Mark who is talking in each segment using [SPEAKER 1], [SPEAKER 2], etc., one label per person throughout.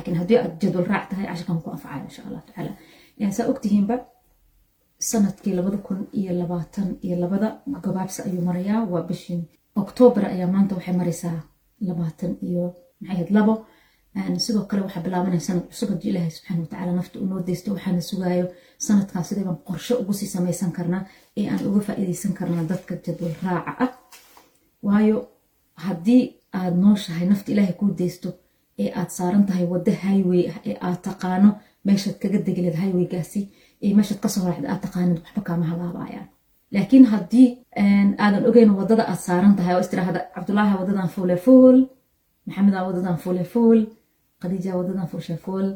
[SPEAKER 1] laakiin haddii aad jadwal raac tahay cashirkan ku anfacaya insha allah tacaala saa ogtihiinba sannadkii labada kun iyo labaatan iyo labada gabaabsi ayuu marayaa waa bishii oktoobar ayaa maanta waxay maraysaa labaatan iyo maxay ahayd labo sidoo kale waxaa bilaabanaya sanad cusub haddii ilaahay subxaana watacaala nafta noo deysto waxaana sugaayo sanadkaas sidee baan qorshe ugu sii samaysan karnaa ee aan uga faa'iidaysan karnaa dadka jadwal raaca ah waayo haddii aad nooshahay nafta ilaahay kuu deysto ee aad saaran tahay waddo highway ah ee aad taqaano meeshaad kaga degileed highwaygaasi ee meeshaad ka soo raacda aad taqaanid waxba kaama halaabayaan laakiin haddii aadan ogeyn waddada aad saaran tahay oo istiraahda cabdulaahi wadadan fuule fuul maxamedaa wadadan fuule fuul khadiija wadadan fuushe fuul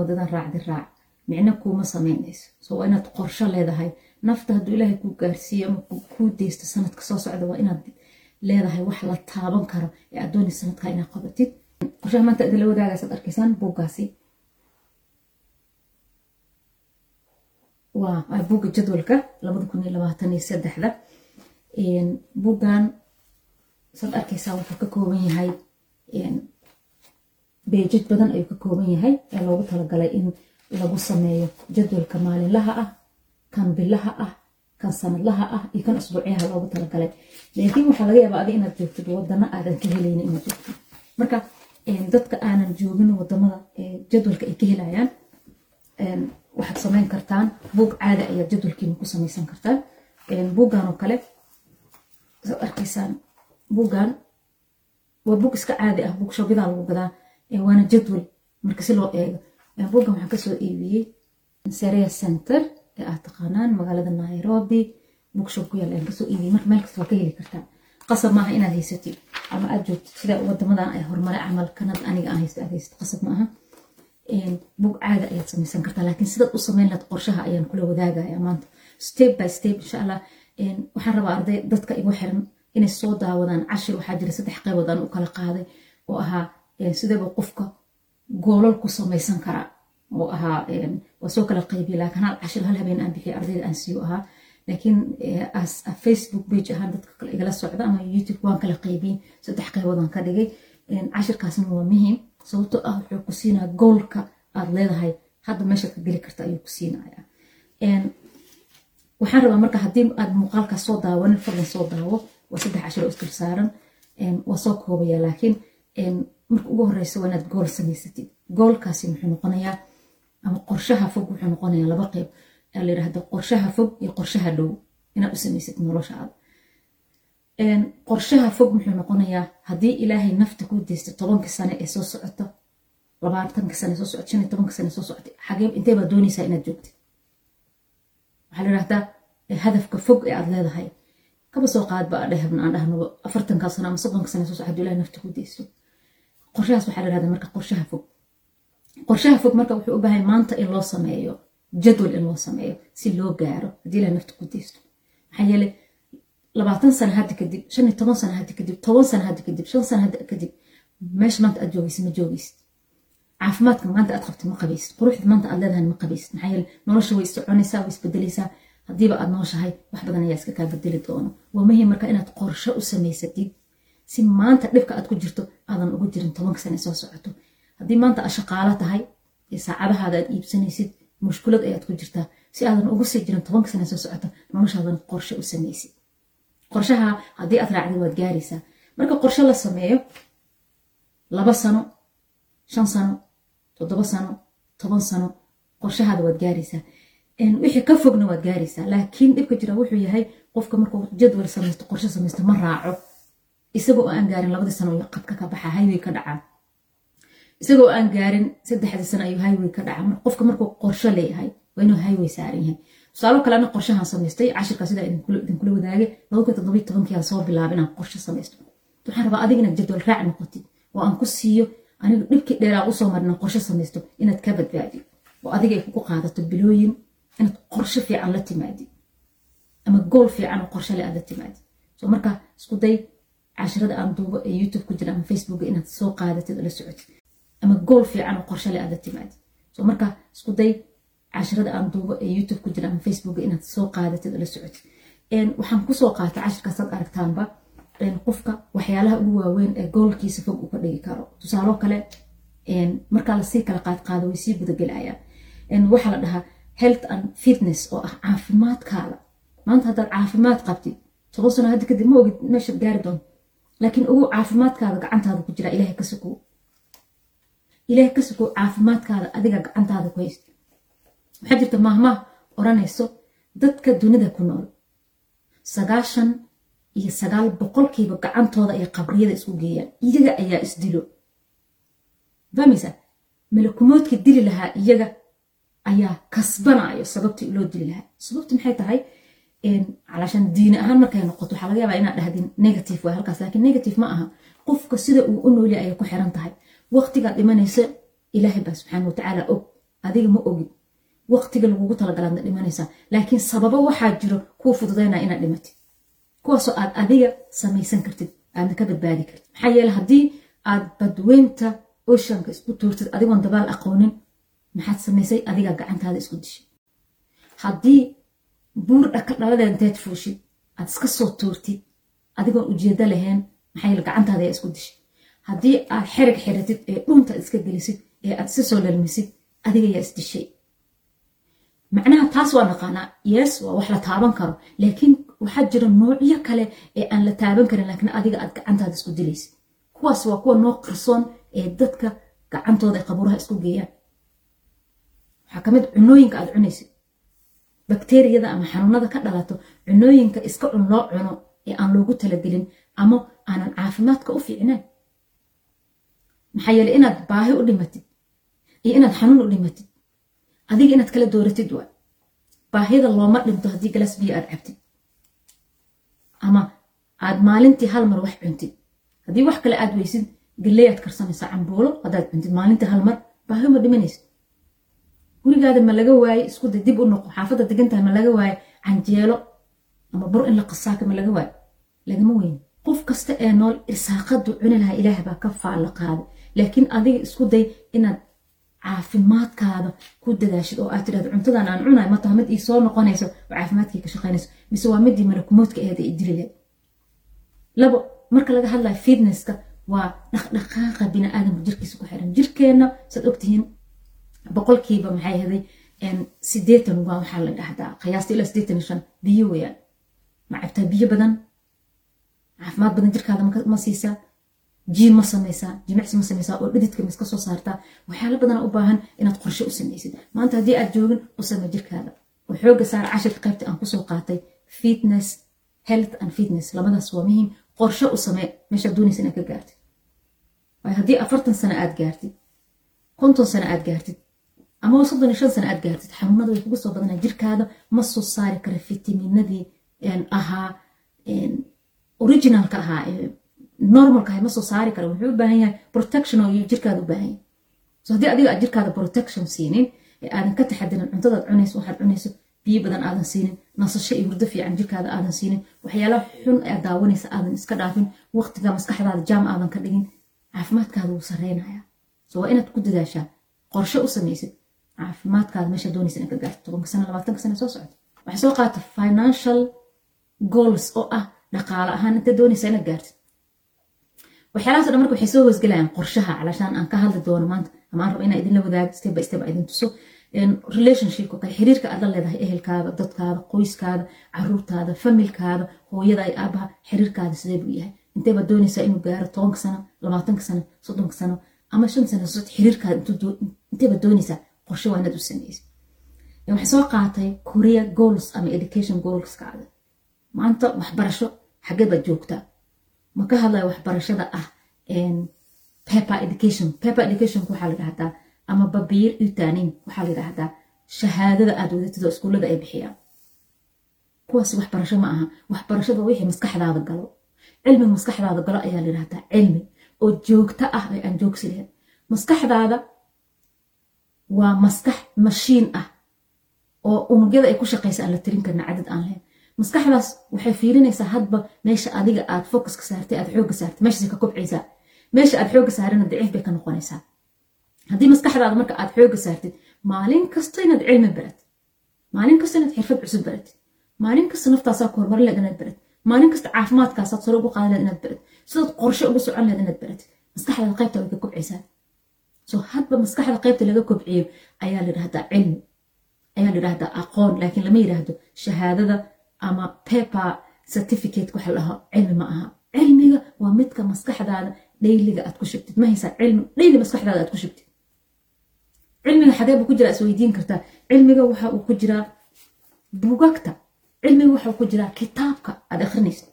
[SPEAKER 1] wadadan raacdi raac. Micno kuuma samaynayso. So waa inaad qorsho leedahay. Nafta hadduu ilaahay kuu gaarsiiyo ama kuu deysto sanadka soo socda waa inaad leedahay wax la taaban karo ee aad sanadka inaad qabatid idinla wadaagaasaad arkaysaan buuggaasi waa buugga jadwalka labada kun iyo labaatan iyo saddexda buuggan saad arkaysaa wuxuu ka kooban yahay beejaj badan ayuu ka kooban yahay ee loogu talagalay in lagu sameeyo jadwalka maalinlaha ah. Kan bilaha ah. Kan sanadlaha ah. Iyo kan usbuucyaha loogu talagalay laakiin waxaa laga yaabaa adi inaad joogtid wadano aadan ka helaynin inaad joogtid dadka aanan joogin waddamada jadwalka ay ka helayaan waxaad samayn kartaan. Buug caadi ayaad jadwalkiina ku samaysan kartaan buuggan oo kale saad arkaysaan buuggan waa buug iska caadi ah buug shobidaa lagu gadaa waana jadwal marka si loo eego. Buuggan waxaan ka soo iibiyey saria center ee aad taqaanaan magaalada nairobi. Bookshop ku yaal ayaan ka soo iibiyey marka meel kasta waa ka heli kartaa qasab maaha inaad haysatid ama aad joogtid sida wadamadan ay horumare camal kanad aniga aan haysto aad haysto qasab maaha. Buug caada ayaad samaysan kartaa laakiin sidaad u samayn lahayd qorshaha ayaan kula wadaagaya maanta. Step by step insha allah waxaan rabaa arday dadka igu xiran inay soo daawadaan cashir. Waxaa jira saddex qaybood aan u kala qaaday oo ahaa sideeba qofka goolal ku samaysan karaa oo ahaa waa soo kala qaybiya laakiin hal cashir hal habeen aan bixiya ardayda aan siiyo ahaa laakiin as facebook page ahaan dadka igala socda ama youtube waan kala qaybiyey saddex qaybood aan ka dhigay. Cashirkaasna waa muhiim sababtoo ah wuxuu ku siinaya goolka aad leedahay. Hadda meeshaad ka geli karta ayuu ku siinaya waxaan rabaa marka haddii aad muuqaalkaas soo daawanin fadlan soo daawo waa saddex cashir oo saaran. Waa soo koobaya laakiin marka ugu horeysa waa inaad gool samaysatid. Goolkaasi muxuu noqonayaa ama qorshaha fog wuxuu noqonayaa laba qeyb aa la yidhahda qorshaha fog iyo qorshaha dhow. Inaad u samaysatid noloshaada qorshaha fog muxuu noqonayaa haddii ilaahay nafta kuu deysta tobanka sane ee soo socoto labaatanka sane soo socota shan iyo tobanka sane soo socota xagee intee baad doonaysaa inaad joogtid? Waxaa la yidhahdaa hadafka fog ee aad leedahay kaba soo qaadba dhehbna aan dhahnoba afartanka sano ama soddonka sane soo socda haddii nafta kuu deysto qorshahaas waxaa la yidhahdaa marka qorshaha fog. Qorshaha fog marka wuxuu u baahay maanta in loo sameeyo jadwal in loo sameeyo si loo gaaro haddii ilaahay nafta deysto maxaa yeelay labaatan sano hadda kadib shan iyo toban sano hadda kadib toban sano hadda kadib shan sano hadda kadib meesha maanta aad joogaysid ma joogaysid caafimaadka maanta aad qabtid ma qabaysid. Quruxda maanta aad leedahay ma qabaysid. Maxaa yeele nolosha way issoconaysaa way isbedelaysaa haddiiba aad nooshahay wax badan ayaa iska kaa bedeli doono waa muhiim marka inaad qorsho u samaysatid si maanta dhibka aad ku jirto aadan ugu jirin tobanka sane soo socoto haddii maanta aad tahay ee saacadahaada aad iibsanaysid mushkulad ayaad ku jirtaa si aadan ugu sii jirin tobanka sane soo socoto noloshaadan qorsho u samaysid qorshaha haddii aad raacdid waad gaaraysaa. Marka qorshe la sameeyo laba sano shan sano toddoba sano toban sano qorshahaada waad gaaraysaa. Wixii ka fogna waad gaaraysaa. Laakiin dhibka jira wuxuu yahay qofka markuu jadwal samaysto qorshe samaysto ma raaco. Isagoo aan gaarin labadii sano qabka ka baxa highway ka dhacaa isagoo aan gaarin saddexdii sano ayuu highway ka dhacaa qofka markuu qorshe leeyahay waa inuu highway saaran yahay. Tusaalo kale ana qorshahan samaystay cashirkaa sidaa idinkula toddobiy tobankiyaa soo bilaaba inaan qorshe samaysto. Waxaan rabaa adiga jadwal raac noqotid oo aan ku siiyo aniga dhibkii dheeraa u soo marin qorshe samaysto inaad ka badbaadid oo adiga ay kugu qaadato bilooyin inaad qorshe fiican la timaadid ama gool fiican oo qorshe le aad la timaadid so marka isku cashirada aan duubo ee youtube ku jira ama facebook inaad soo qaadatid oo la socotid ama gool fiican oo qorshe le aad la timaadid so marka isku day cashirada aan duubo ee youtube ku jira ama facebook inaad soo qaadatid oo socotid. Waxaan ku soo qaatay cashirkaasaad aragtaanba qofka waxyaalaha ugu waaweyn ee goolkiisa fog uu ka dhigi karo. Tusaalo kale markaa la sii kala qaadqaado way sii gudagelayaan. Waxaa la dhahaa health and fitness oo ah caafimaadkaada. Maanta haddaad caafimaad qabtid toban sano hadda kadib ma ogid meeshaad gaari doonto laakiin ugu caafimaadkaada gacantaada ku jira ilahay ka ilahay ka sukow caafimaadkaada adiga gacantaada ku haysta waxaa jirta maahmaah odhanayso dadka dunida ku nool. Sagaashan iyo sagaal boqolkiiba gacantooda ay qabriyada isku geeyaan iyaga ayaa isdilo fahmaysa malakumoodka dili lahaa iyaga ayaa kasbanayo sababtii loo dili lahaa. Sababti maxay tahay? Calashan diini ahaan markay noqoto waxaa laga yaabaa inaad dhahdin negative waa halkaas. Laakiin negative ma aha. Qofka sida uu u noolya ayay ku xiran tahay waqtigaad dhimanaysa ilaahay baa subxaana watacaala og. Adiga ma ogid waqtiga lagugu talagalaadna dhimanaysaa laakiin sababo waxaa jiro kuu fududaynaa inaad dhimatid. Kuwaasoo aad adiga samaysan kartid aadna ka badbaadi kartid. Maxaa yeele haddii aad badweynta oshanka isku tuurtid adigoon dabaal aqoonin maxaad samaysay adigaa gacantaada isku dishay. Haddii buur dhaka inteed fuushid aad iska soo tuurtid adigoon ujeedo lahayn maxaa yeele gacantaada ayaa isku dishay haddii aad xerig xiratid ee dhunta iska gelisid ee aad iska soo lalmisid adiga yaa isdishay macnaha taas waa naqaanaa yes waa wax la taaban karo laakiin waxaa jira noocyo kale ee aan la taaban karin laakiin adiga aad gacantaada isku dilaysid. Kuwaas waa kuwa noo qarsoon ee dadka gacantooda ay qabuuraha isku geeyaan. Waxaa ka mid cunooyinka aad cunaysid. Bakteriyada ama xanuunada ka dhalato cunooyinka iska cun loo cuno ee aan loogu talagelin ama aanan caafimaadka u fiicnaan maxaa yeele inaad baahi u dhimatid iyo inaad xanuun u dhimatid adiga inaad kala dooratid waa baahida looma dhinto haddii galas biyo aad cabtid. Ama aad maalintii hal mar wax cuntid. Haddii wax kale aad weysid galley aad karsanaysaa cambuulo haddaad cuntid maalintii hal mar baahi ma dhimanaysid. Gurigaada ma laga waaye isku day dib u noqo. Xaafadda degantahay ma laga waaye canjeelo ama bur in la qasaaka ma laga waaye. Lagama weyn. Qof kasta ee nool irsaaqadu cuni lahaa ilaah baa ka faalla qaaday laakiin adiga isku day inaad caafimaadkaada ku dadaashid oo aad tidhahdo cuntadan aan cunayo ma mid ii soo noqonayso oo caafimaadkii ka shaqaynayso mise waa midii malakumoodka aheed ee idili leed labo marka laga hadlayo fitnesska waa dhaqdhaqaaqa biniaadamka jirkiisa ku xiran. Jirkeenna saad ogtihiin boqolkiiba maxay ahaday sideetan waa waxaa la dhahdaa qiyaasta ilaa sideetan iyo shan biyo weyaan ma cabtaa biyo badan? Caafimaad badan jirkaada ma siisaa jiim ma samaysaa jimicsi ma samaysaa oo dhididka ma iska soo saartaa waxyaala badana u baahan inaad qorshe u samaysid. Maanta haddii aad joogin u samey jirkaada oo xooga saara qaybta aan ku soo qaatay. Fitness health and fitness. Labadaas waa muhiim. Qorshe u samee meeshaad doonaysa inaad ka gaartid. Waayo haddii afartan sano aad gaartid konton sano aad gaartid ama soddon iyo shan sano aad gaartid xanuunada way kuga soo badanaa. Jirkaada ma soo saari kara fitaminadii ahaa originalka ahaa normalka ahay ma soo saari kara wuxuu u yahay protection oo jirkaada u so haddii adiga aad jirkaada protection siinin ee aadan ka taxadirin cuntadaad cunayso waxaad cunayso biyo badan aadan siinin nasasho iyo hurdo fiican jirkaada aadan siinin waxyaalaha xun aad daawanaysa aadan iska dhaafin waqtiga maskaxdaada jaam aadan ka dhigin caafimaadkaada wuu sareynayaa so waa inaad ku dadaashaa qorshe u samaysid caafimaadkaada meesha doonaysa inaad ka gaarto tobanka sano labaatanka sano soo socota waxay soo qaata financial goals oo ah dhaqaale ahaan inta doonaysa inaad gaartid waxyaalahaas dhan marka waxay soo hoosgelayaan qorshaha calashaan aan ka hadli doono maanta ama aan rabo inaa idinla wadaago step by step idin tuso relationship oo xiriirka aad la leedahay ehelkaada dadkaada qoyskaada caruurtaada familkaada hooyada ay aabaha xiriirkaada sidee buu yahay? Intee baad doonaysaa inuu gaaro tobanka sano labaatanka sano soddonka sano ama shan sano sod xiriirkaada intee baad doonaysaa qorshe waa inaad u sameysay? Waxay soo qaatay korea goals ama education goalskaada. Maanta waxbarasho xagee baad joogtaa ma ka hadlaya waxbarashada ah paper education paper education waxaa la ama babiir utanin waxaa la shahaadada aad wadatid iskuullada ay bixiyaan. Kuwaas waxbarasho ma aha. Waxbarashada wixii maskaxdaada galo. Cilmiga maskaxdaada galo ayaa la cilmi oo joogto ah ee aan joogsi lahayn. Maskaxdaada waa maskax mashiin ah oo unugyada ay ku shaqaysa aan la tirin karna cadad aan lahayn maskaxdaas waxay fiirinaysaa hadba meesha adiga aad focuska saartay aad xooga saartay meeshaas ka kobcaysaa meesha aad xooga saarana daciif bay ka noqonaysaa. Haddii maskaxdaada marka aad xooga saartid maalin kasta inaad cilmi baratid maalin kasta inaad xirfad cusub baratid maalin kasta naftaasaa ku horumar leed inaad baratid maalin kasta caafimaadkaasaad sare ugu qaadan leed inaad baratid sidaad qorshe ugu socon leed inaad baratid maskaxdaada qaybta way ka kobcaysaa. So hadba maskaxda qaybta laga kobciyo ayaa layidhahdaa cilmi ayaa layidhahdaa aqoon laakiin lama yidhaahdo shahaadada ama paper certificate waxa lahaa cilmi ma aha. Cilmiga waa midka maskaxdaada dhayliga aad ku shubtid ma haysaa cilmi dhayli maskaxdaada aad ku shubtid cilmiga xagee buu ku jiraa isweydiin kartaa cilmiga waxa uu ku jiraa buugagta cilmiga waxa uu ku jiraa kitaabka aad akrinaysid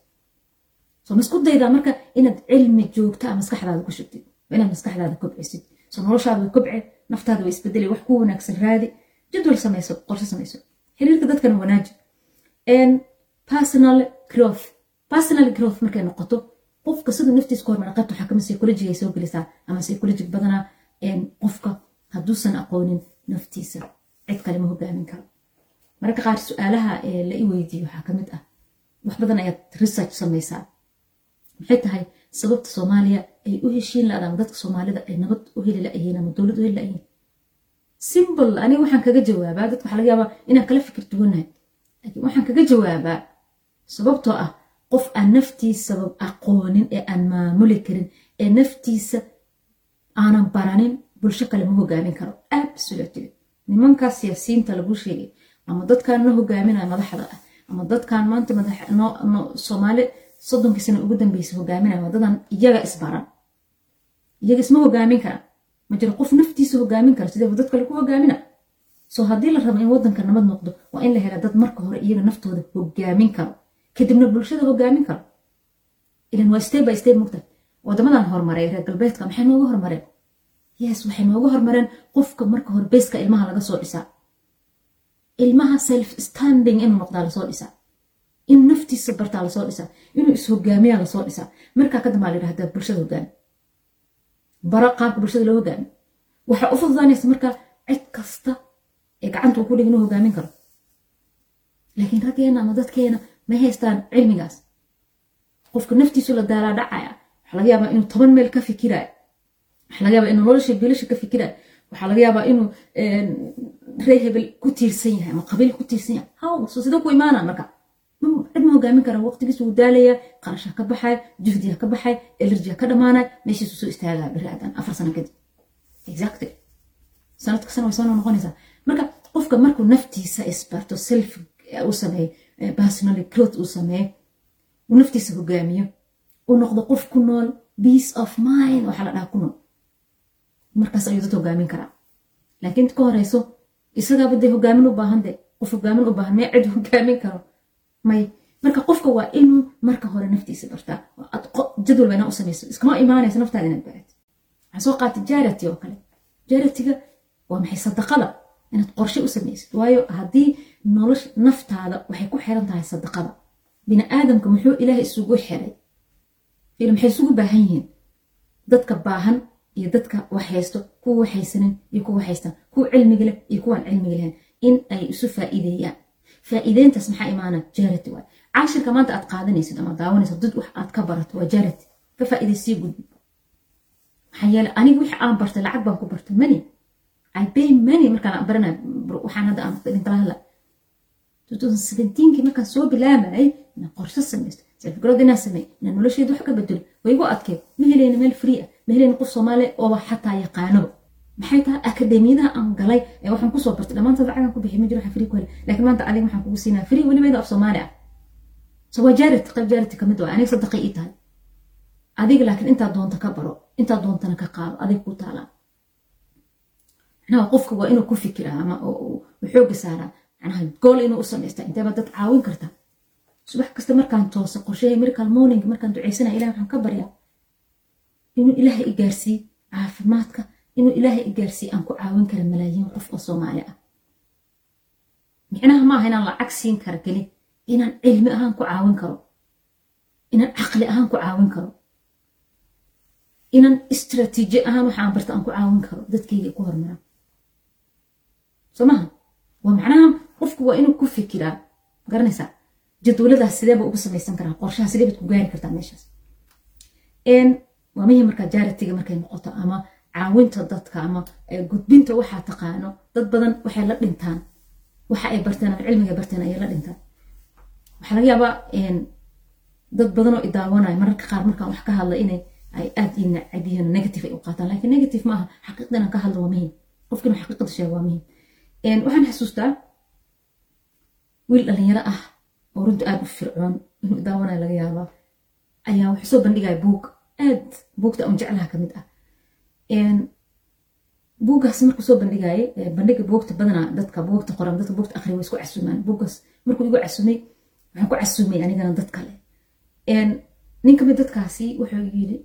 [SPEAKER 1] so ma isku daydaa marka inaad cilmi joogtaa maskaxdaada ku shubtid inaad maskaxdaada kobcisid. So noloshaada kobce naftaada way isbedelay wax ku wanaagsan raadi. Jadwal samayso qorshe samayso. Xiriirka dadkana wanaaji personal growth. Personal growth markay noqoto. Qofka siduu naftiisa ku hormara qaybta waxaa ka mid psychologiga ay soo gelisaa ama psychologic badanaa qofka hadduusan aqoonin naftiisa. Cid kale ma hogaamin karo. Mararka qaar su'aalaha la i weydiiyo waxaa ka mid ah. Wax badan ayaad research samaysaa maxay tahay sababta soomaaliya ay u heshiin la ama dadka soomaalida ay nabad u heli layihiin ama dowlad u heli layihiin simple aniga waxaan kaga jawaabaa. Dadka waxaa laga yaabaa inaan kala fikir duwanahay laakiin waxaan kaga jawaabaa sababtoo ah qof aan naftiisaba aqoonin ee aan maamuli karin ee naftiisa aanan baranin bulsho kale ma hogaamin karo. Absolutely. Nimankaa siyaasiyiinta lagu sheegay ama dadkaan na hogaaminaya madaxda ah ama dadkaan maanta soomaali soddonkii sano ugu dambeysa hogaaminaya waa dadaan iyaga isbaran iyaga isma hogaamin karaan. Ma jiro qof naftiisa hogaamin kara sideeba dad kale ku hogaamina soo haddii la rabo in waddanka nabad noqdo waa in la hela dad marka hore iyaga naftooda hogaamin karo. Kadibna bulshada hogaamin karo. Ilan waa step by step mugta. Wadamadan horumaray reer galbeedka maxay nooga hormareen? Yes waxay nooga hormareen? Qofka marka hore beska ilmaha laga soo dhisaa. Ilmaha self standing inuu noqdaa la soo dhisaa. In naftiisa bartaa la soo dhisaa. Inuu is-hogaamiyaa la soo dhisaa. Markaa ka dambaa la yidhahdaa bulshada hogaami bara qaabka bulshada loo hogaami waxaa u fududaanaysa markaa cid kasta ee gacanta uu ku dhig inuu hogaamin karo. Laakiin raggeena ama dadkeena ma haystaan cilmigaas. Qofka naftiisu la daalaa dhacaya. Waxaa laga yaabaa inuu toban meel ka fikiraayo. Waxaa laga inuu nolosha biilasha ka fikiraayo. Waxaa laga yaabaa inuu ree hebel ku tiirsan yahay ama qabiil ku tiirsan yahay. Haw sidoo ku imaanaa marka. Cid ma hogaamin kara waqtigiis wuu daalaya qarasha ka baxay juhdiya ka baxay elerjiya ka dhamaanay meeshiisu soo istaagaa beri afar sano kadib. Exactly sanadka sana way soo noqonaysaa marka qofka markuu naftiisa isbarto self uu sameeyo personal growth uu sameeyo uu naftiisa hogaamiyo uu noqdo qof ku nool peace of mind waxaa la dhaha ku nool. Markaas ayuu dad hogaamin karaa. Laakiin inta ka horeyso isagaaba dee hogaamin u baahan de qof hogaamin u baahan mee cid hogaamin karo. May marka qofka waa inuu marka hore naftiisa bartaa. Jadwal inaa u samayso. Iskama imaanayso naftaada inaad barat waxaan soo qaatay jarity oo kale. Jarityga waa maxay sadaqada? Inaad qorshe u samaysid waayo haddii nolosha naftaada waxay ku xiran tahay sadaqada. Bini aadamka muxuu ilaahay isugu xiray? Maxay isugu baahan yihiin? Dadka baahan iyo dadka wax haysto kuwa wax haysanin iyo kuwa haystaan. Kuwa cilmiga leh iyo kuwaan cilmiga lahayn. In ay isu faa'iideeyaan. Faa'iideyntaas maxaa imaana jarity waay. Cashirka maanta aad qaadanaysid ama daawanaysid dad wax aad ka barato waa jarity ka faa'iidaysii gudbi maxaa yeele aniga wixii aan bartay lacag baan ku bartay. Mani I pay money markaan baranay waxaan hadda aan idinkala hadla 2017kii markaan soo bilaabayay inaan qorshe samaysto selfgrowth inaan sameey inaan nolosheeda wax ka bedelo. Way igu adkeed ma helayna meel free ah. Ma helayna qof soomaali ooba xataa yaqaanoba maxay tahay akademiyadaha aan galay ee waxaan ku soo bartay? Dhammaantood lacagan ku bixi ma jiro waxaan free ku helay laakiin maanta adiga waxaan kugu siinaa free welibayda af soomaali ah. So waa jarity qayb jarity ka mid waa aniga sadaqay ii tahay. Adiga laakiin intaa doonta ka baro intaa doontana ka qaado adiga ku taalaa macnaha qofka waa inuu ku fikiraa ama xooga saaraa macnaha gool inuu u samaysta inteeba dad caawin karta? Subax kasta markaan toosa qorsheeya miracle morning markaan ducaysana ilahi waxaan ka baryaa inuu ilaahay i gaarsiiye caafimaadka inuu ilaahay i gaarsiiye aan ku caawin kara malaayiin qof oo soomaali ah. Micnaha maaha inaan lacag siin kara keli inaan cilmi ahaan ku caawin karo inaan caqli ahaan ku caawin karo inaan istraatiiji ahaan waxaan barta aan ku caawin karo dadkayga ku hormaraan soo maha waa macnaha qofku waa inuu ku fikiraa. Garanaysaa jadwaladaas sideeba ugu samaysan karaa? Qorshaha sidee ku gaari kartaa meeshaas? Waa mihii markaa jaritiga markay noqoto ama caawinta dadka ama gudbinta waxaa taqaano dad badan waxay la dhintaan. Waxa ay barteen ama cilmiga barteen ayay la dhintaan. Waxaa laga yaabaa dad badan oo idaawanaya mararka qaar markaan wax ka hadla inay ay aad ii nacab negative ay u qaataan. Laakiin negative maaha xaqiiqda inaan ka hadlo waa muhiim. Qofka inuu xaqiiqada sheego waa muhiim waxaan xasuustaa wiil dhalinyaro ah oo runta aad u fircoon inuu daawanaya laga yaabaa. Ayaa wuxuu soo bandhigaya buug. Aad buugta aan jeclaha ka mid ah. Buuggaas markuu soo bandhigaaye bandhiga buugta badanaa dadka buugta qoran dadka buugta akhriya way isku casumaan buuggaas markuu igu casumay waxaan ku casumay anigana dad kale. Nin ka mid dadkaasi wuxuu yiri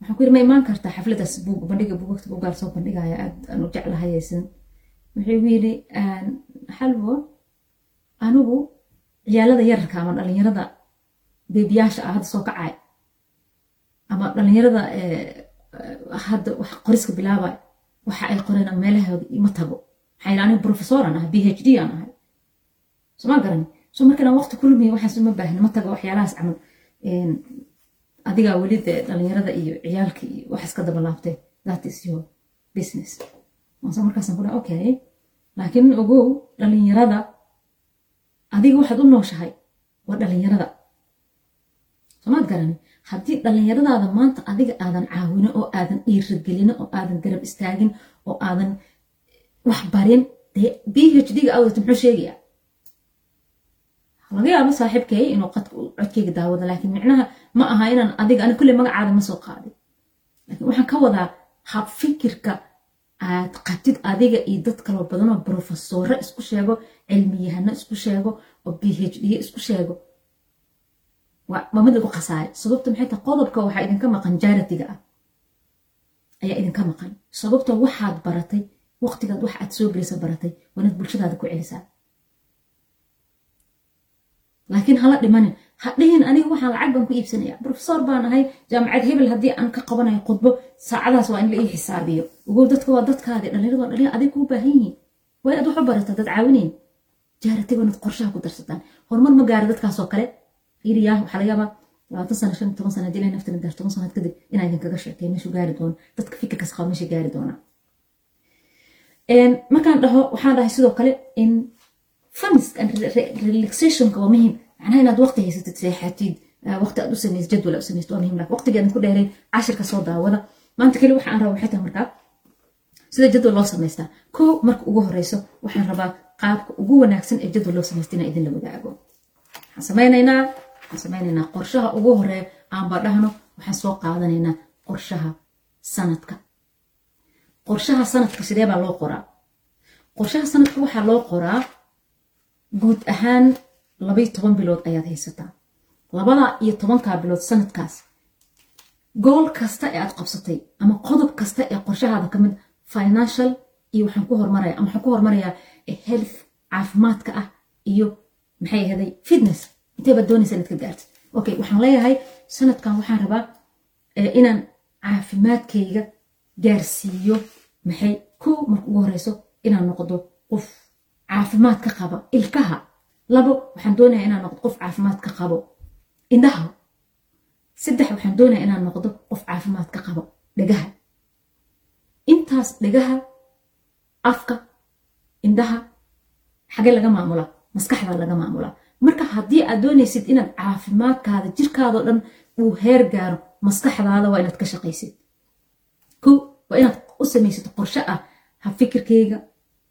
[SPEAKER 1] waxaan ku yiri ma imaan kartaa xafladaas bandhiga buugta buuggaa soo bandhigaya aad aan u jeclahayaysan wuxuu igu yiri xalwo anigu ciyaalada yararka ama dhalinyarada beebiyaasha ah hadda soo kacay ama dhalinyarada hadda wax qoriska bilaabay waxa ay qoreen ama meelahooda ima tago. Maxaa yidhi aniga professoran ahay b h d aan ahay. Soma garani? So markaan waqti ku lumiya waxaas uma baahna ma tago waxyaalahaas camal adigaa weli dee dhalinyarada iyo ciyaalka iyo waxaas ka daba laabtee that is your business. Mase markaasaan ku dhaha okay. Laakiin ogow dhalinyarada adiga waxaad u nooshahay waa dhalinyarada. Somaad garani haddii dhallinyaradaada maanta adiga aadan caawino oo aadan dhiiragelino oo aadan garab istaagin oo aadan wax barin dee b h d awdata muxuu sheegaya laga yaabo saaxiibkay inuu codkeyga daawado laakiin micnaha ma aha inaan adiga ani kulle magacaada ma soo qaadin laakiin waxaan ka wadaa hab fikirka aad qabtid adiga iyo dad kaloo badanoo brofesoro isku sheego cilmiyahano isku sheego oo b h d isku sheego. Waa mid lagu khasaaray sababta maxay tahay? Qodobka waxaa idinka maqan jaaratiga ah. Ayaa idinka maqan. Sababta waxaad baratay waqtigaad wax aad soo gelisa baratay waa inaad bulshadaada ku celisaa. Laakiin hala dhimanin ha dhihin aniga waxaan lacag baan ku iibsanaya profesor baan ahay jaamacad hebel haddii aan ka qabanayo khudbo saacadaas waa in la ii xisaabiyo. Ogow dadka waa dadkaadi dhalinyarada waa dhalinyar adig kuu baahan yihiin. Waa inaad wax u barataa dad caawinayn jaaratiga inaad qorshaha ku darsataan horumar ma gaara dadkaasoo kale? Fiiriyaa waxaa laga yaabaa labaatan sano shan toban sano haddii ilaa naftana gaar toban sanaad kadib inaa idinkaga sheekay meeshuu gaari doono dadka fikirkaas qaba meesha gaari doona markaan dhaho waxaan dhahay sidoo kale in funds and relaxationka waa muhiim macnaha inaad waqti haysatid seexatid waqti aad u samaysid jadwal aad u samaysid waa muhiim laakiin waqtigeedan ku dheeray cashirka soo daawada maanta kale waxa aan rabaa waxay tahay markaa sida jadwal loo samaystaa kow marka ugu horeyso waxaan rabaa qaabka ugu wanaagsan ee jadwal loo samaysta inaa idin la wadaago waxaan samaynaynaa waxaan samaynaynaa qorshaha ugu horreeya aanba dhahno waxaan soo qaadanaynaa qorshaha sanadka qorshaha sanadka sidee baa loo qoraa qorshaha sanadka waxaa loo qoraa guud ahaan labay toban bilood ayaad haysataa. Labada iyo tobankaa bilood sanadkaas. Gool kasta ee aad qabsatay ama qodob kasta ee qorshahaada ka mid financial iyo waxaan ku hormaraya ama waxaan ku hormarayaa health caafimaadka ah iyo maxay ahaday fitness. Intee baad doonaysa inaad okay waxaan leeyahay sanadkan waxaan rabaa inaan caafimaadkayga gaarsiiyo maxay kow marka ugu horeyso inaan noqdo qof caafimaad ka qaba ilkaha labo waxaan doonaya inaan noqdo qof caafimaad ka qabo. Indhaha. Saddex waxaan doonaya inaan noqdo qof caafimaad ka qabo. Dhegaha intaas dhegaha afka indhaha xagee laga maamulaa maskaxda laga maamulaa marka haddii aad doonaysid inaad caafimaadkaada jirkaadao dhan uu heer gaaro maskaxdaada waa inaad ka shaqaysid. Ko waa inaad u samaysid qorshe ah ha fikirkayga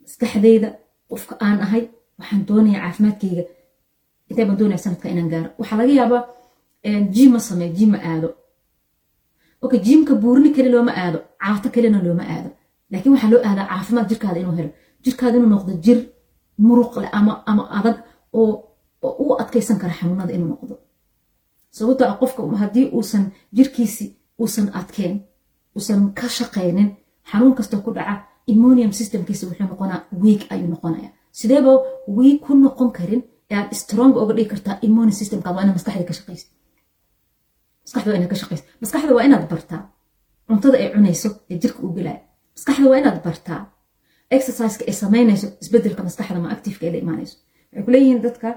[SPEAKER 1] maskaxdayda qofka aan ahay waxaan doonaya caafimaadkayga intee baan doonaya sanadka inaan gaaro? Waxaa laga yaabaa jima sameeyo jima aado. Okay jimka buurni kale looma aado caato kalena looma aado. Laakiin waxaa loo aadaa caafimaad jirkaada inuu helo. Jirkaada inuu noqdo jir muruq leh ama adag oo u adkaysan kara xanuunada inuu noqdo. Sababtoo ah qofka haddii uusan jirkiisi uusan adkeen uusan ka shaqaynin xanuun kastoo ku dhaca immonium systemkiisa wuxuu noqonaa week ayuu noqonaya sideeba week ku noqon karin ee aad strong oga dhigi kartaa immune systemkaad waa inaad maskaxda ka shaqaysa maskaxda waa inaad ka shaqaysa maskaxda waa inaad bartaa cuntada ay cunayso ee jirka uu gelaya maskaxda waa inaad bartaa exerciseka ay samaynayso isbeddelka maskaxda ma activeka ay la imaanayso. Waxay ku dadka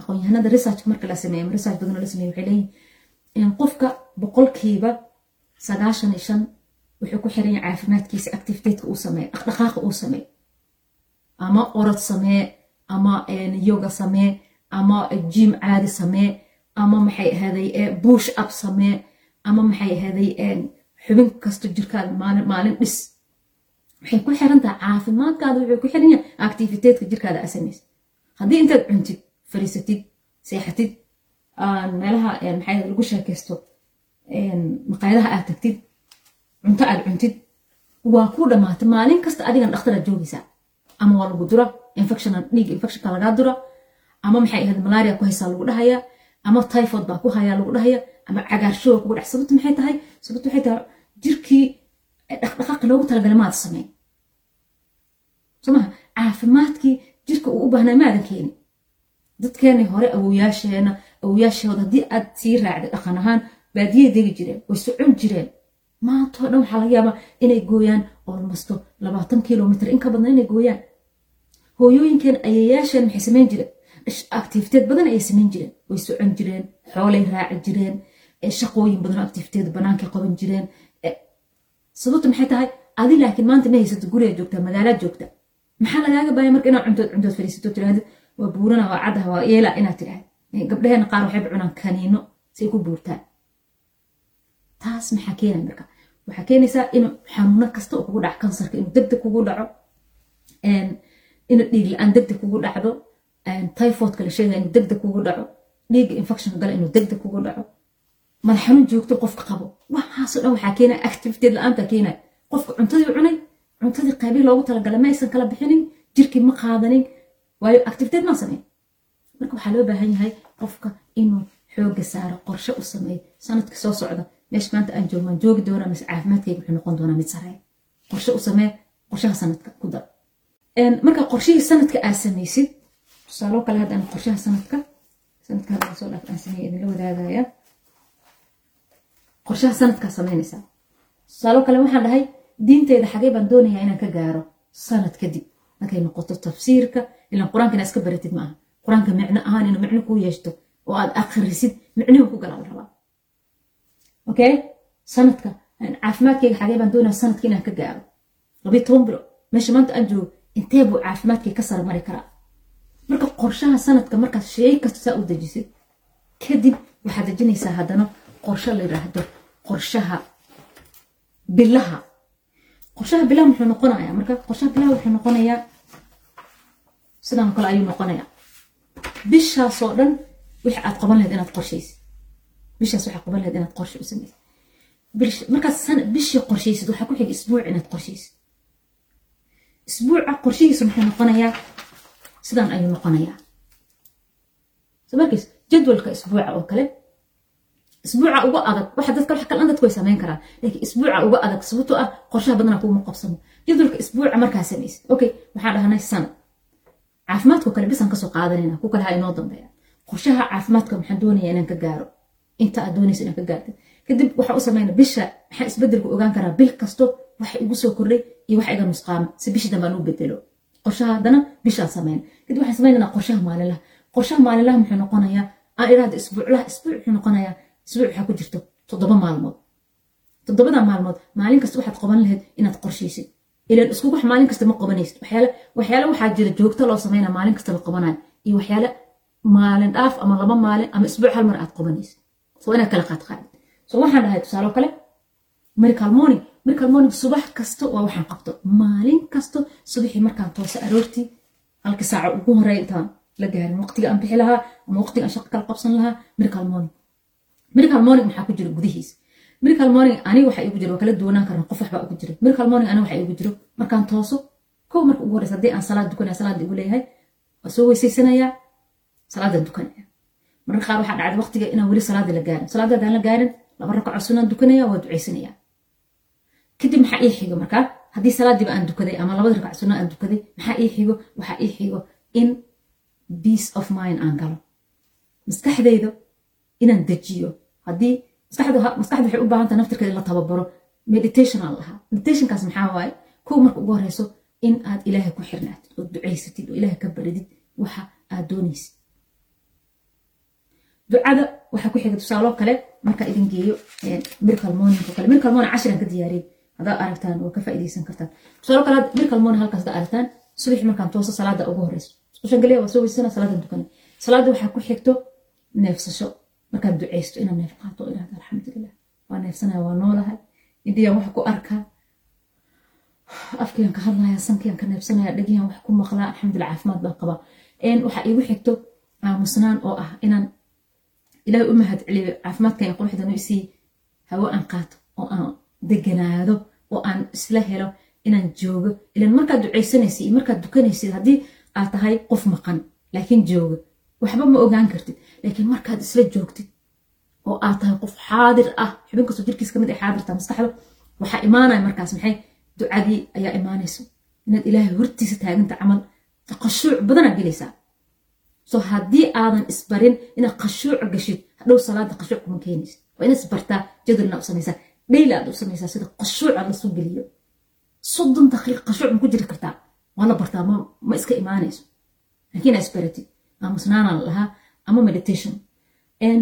[SPEAKER 1] aqoon-yahanada research marka la sameeyo ama research badan la sameeyo waxay leeyihiin qofka boqolkiiba sagaashan iyo shan wuxuu ku xiran yahay caafimaadkiisa activitateka uu sameeyo dhaqdhaqaaqa uu sameeyo ama orod samee ama yoga samee ama jim caadi samee ama maxay ahaday buush up samee ama maxay ahaday xubin kasto jirkaada maalin dhis. Waxay ku xiran tahay caafimaadkaada wuxuu ku xiran yahay activiteedka jirkaada aa samaysa haddii intaad cuntid fariisatid seexatid meelaha maxay lagu sheekaysto maqaayadaha aad tagtid cunto aad cuntid waa ku dhamaatay. Maalin kasta adigan dhakhtaraad joogaysaa ama waa lagu dura infection dhiig infectionka lagaa dura ama maxay ahayd malaria ku haysaa lagu dhahaya. Ama typhoid baa ku hayaa lagu dhahaya. Ama cagaarshowa kugu dhex sababtu maxay tahay? Sababtu waxay tahay? Jirkii dhaqdhaqaaqi loogu talagalay maada sameyn soo maha caafimaadkii jirka uu u baahnaa maadan keeni dadkeeni hore awoyaasheena awoyaashooda haddii aad sii raacday dhaqan ahaan baadiyay degi jireen way socon jireen maantoo dhan waxaa laga yaabaa inay gooyaan olmasto labaatan kilomitr in ka badan inay gooyaan. Hooyooyinkeen ayayaasheen maxay samayn jireen? Activiteed badan ayay samayn jireen. Way socon jireen xoolay raaci jireen shaqooyin badan activiteed banaankay qaban jireen sababtu maxay tahay? Adi laakiin maanta ma haysato guriga joogta magaalaad joogta. Maxaa lagaaga baaya marka inaad cuntood cuntood fadhiisato tirahdid waa buurana waa caddaha waa yeela inaad tidhahd gabdhaheena qaar waxayba cunaan kaniino say ku buurtaan taas maxaa keenaya marka? Waxaa keenaysaa inuu xanuuno kasta oo kugu dhaco kansarka inuu degdeg kugu dhaco inuu dhiig la'aan degdeg kugu dhacdo typhoidka la sheegaya inuu degdeg kugu dhaco dhiigga infection gala inuu degdeg kugu dhaco. Madax joogto qofka qabo. Waxaasoo dhan waxaa keenaya activiteed la'aanta keenaya qofka cuntadii cunay cuntadii qaybii loogu talagalay ma kala bixinin jirkii ma qaadanin waayo activiteed maa sameyn marka waxaa loo baahan yahay qofka inuu xooga saaro qorshe u sameeyo sanadka soo socda meesha maanta aan joog waan joogi doonaa mise caafimaadkayga wuxuu noqon doonaa mid sareeya qorshe u samee qorshaha sanadka ku dar marka qorshihii sanadka aad samaysid tusaaloo kale haddaan qorshaha sanadka sanadka hadda soo dhaaf aan sameeya idinla wadaagaya qorshaha sanadkaa samaynaysaa tusaaloo kale waxaan dhahay diinteyda xagee baan doonayaa inaan ka gaaro sanad kadib markay noqoto tafsiirka ilaan qur'aanka inaa iska baratid maaha qur'aanka micno ahaan inuu micno kuu yeeshto oo aad akhrisid micnihu ku galaa okay sanadka caafimaadkayga xagee baan doonaya sanadka inaan ka gaaro. Labiyo toban bilo meesha maanta aan joogo intee buu caafimaadkay ka sara mari karaa? Marka qorshaha sanadka markaad shay kasta saa u dejisid kadib waxaad dejinaysaa haddana qorsho la yidhaahdo qorshaha bilaha. Qorshaha bilaha muxuu noqonayaa marka qorshaha bilaha wuxuu noqonayaa sidan kale ayuu noqonayaa. Bishaasoo dhan wixii aad qaban lahayd inaad qorshaysid bishaas waxaa qaban lahayd inaad qorshe u samaysid markaad bishii qorshaysid waxaa ku xiga isbuuc inaad qorshaysid isbuuca qorshihiisu muxuu noqonayaa? Sidan ayuu noqonayaa. So markiis jadwalka isbuuca oo kale isbuuca uga adag waxa dadka wax kale dadku way samayn karaan. Laakiin isbuuca uga adag sababtoo ah qorshaha badanaa kuuma qabsano. Jadwalka isbuuca markaa samaysid okay waxaan dhahnay sanad caafimaadkoo kale bisaan ka soo qaadanayna ku kale ha inoo dambeeya. Qorshaha caafimaadka maxaan doonayaa inaan ka gaaro inta aad doonaysa inaan ka gaartid kadib waxa u samayna bisha maxaa isbedelku ogaan karaa? Bil kasto waxa igu soo kordhay iyo waxa iga nusqaama si bishii dambe aan u bedelo qorshaha haddana bishaan samayna kadib waxaan samaynanaa qorshaha maalinlaha. Qorshaha maalinlaha muxuu noqonayaa aan idhaahdo isbuuclaha isbuuc wuxuu noqonayaa isbuuc waxaa ku jirto toddoba maalmood. Toddobada maalmood maalin kasta waxaad qaban lahayd inaad qorshaysid ilan isku wax maalin kasta ma qabanaysid waxyaale waxaa jira joogto loo sameynaa maalin kasta la qabanayo iyo waxyaale maalin dhaaf ama laba maalin ama isbuuc hal mar aad qabanaysid inaad kala qaad qaadid so waxaan dhahay tusaalo kale miracle morning miracle morning subax kasta waa waxaan qabto. Maalin kasta subaxii markaan toosa aroortii halka saaca ugu horreeya intaan la gaarin waqtiga aan bixi lahaa ama waqtiga aan shaqo kala qabsan lahaa miracle morning miracle morning maxaa ku jira gudihiisa miracle morning ani waxa igu jiro waa kala duwanaan karna qof waxbaa ugu jira miracle morning ani waxa igu jiro markaan tooso kow marka ugu horeysa haddii aan salaad dukanaya salaada igu leeyahay waa soo weysaysanayaa salaadan dukanaya mararka qaar waxaa dhacday waqtiga inaan weli salaada la gaarin. Salaada haddaan la gaarin laba rakaco sunaan dukanaya waa ducaysanaya. Kadib maxaa ii xigo markaa haddii salaadiiba aan dukaday ama labada rakac sunna aan dukaday maxaa ii xigo? Waxaa ii xigo in peace of mind aan galo. Maskaxdayda inaan dejiyo. Haddii maskaxda waxay u baahanta naftirkeeda la tababaro meditation aan lahaa. Meditationkaas maxaa waaye? Kow marka ugu horeyso in aad ilaahay ku xirnaatid oo ducaysatid oo ilaahay ka baridid waxa aad doonaysid ducada waxaa ku xiga tusaaloo kale markaa idin geeyo oo kale. Miracle morning cashiran ka diyaariyey haddaad aragtaan oo ka faa'iidaysan kartaan. Tusaaloo kale miracle morning halkaas haddaad aragtaan subaxi markaan tooso salaada ugu horeyso. Iskushan waa soo weysana salaadan dukanay salaada waxaa ku xigto neefsasho. Markaad ducaysto inaad neef qaato oo alxamdulilah waa neefsanaya waa noolahay indhiyaan wax ku arkaa afkiyaan ka hadlaya sankiyaan ka neefsanaya dhegiyaan wax ku maqlaa alxamdulilah caafimaad baan qabaa. Waxaa iigu xigto aamusnaan oo ah inaan ilaahay u mahad celiyo caafimaadkan iyo quruxdan u isii hawo aan qaato oo aan deganaado oo aan isla helo inaan joogo. Ilan markaad ducaysanaysid iyo markaad dukanaysid haddii aad tahay qof maqan laakiin jooga waxba ma ogaan kartid laakiin markaad isla joogtid oo aad tahay qof xaadir ah xubin kastoo jirkiis ka mid ay xaadirtaa maskaxda waxaa imaanaya markaas maxay? Ducadii ayaa imaanayso. Inaad ilaahay hortiisa taaganta camal qashuuc badanaad gelaysaa so haddii aadan isbarin inaad qashuuc gashid hadhow salaada qashuuc kuma keenaysid waa inaad isbartaa jadwalna u samaysaa. Dhayli aad u samaysaa sida qashuuc aad la soo geliyo. Soddon daqiiq qashuuc ma ku jiri kartaa. Waa la bartaa ma iska imaanayso. Laakiin aa isbaratid aamusnaanaan lahaa ama meditation.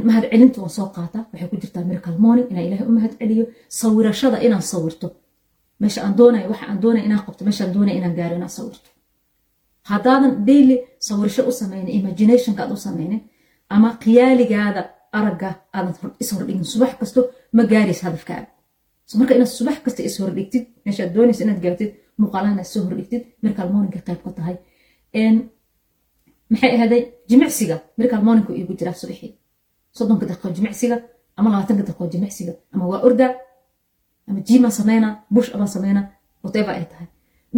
[SPEAKER 1] Mahad waan soo qaata. Waxay ku jirtaa miracle morning inaan ilaahay u mahad sawirashada inaan sawirto. Meesha aan doonayo waxa aan doonaya inaan qabto. Meesha aan doonaya inaan gaaro inaan sawirto haddaadan daily sawirasho u samaynin imaginationka aad u samaynin ama khiyaaligaada aragga aadan ishordhigin subax kasto ma gaaraysa hadafkaaga marka inaad subax kasta ishordhigtid meeshaad doonaysa inaad gaartid muuqaalahana soo hordhigtid miracle morningka qayb ka tahay. Maxay ahaday jimicsiga. Miracle morningku iigu jiraa subaxii. Soddonka daqiiqo jimicsiga ama labaatanka daqiiqo jimicsiga. Ama waa orda ama jiimaan sameynaa bush abaan sameynaa whatever ay tahay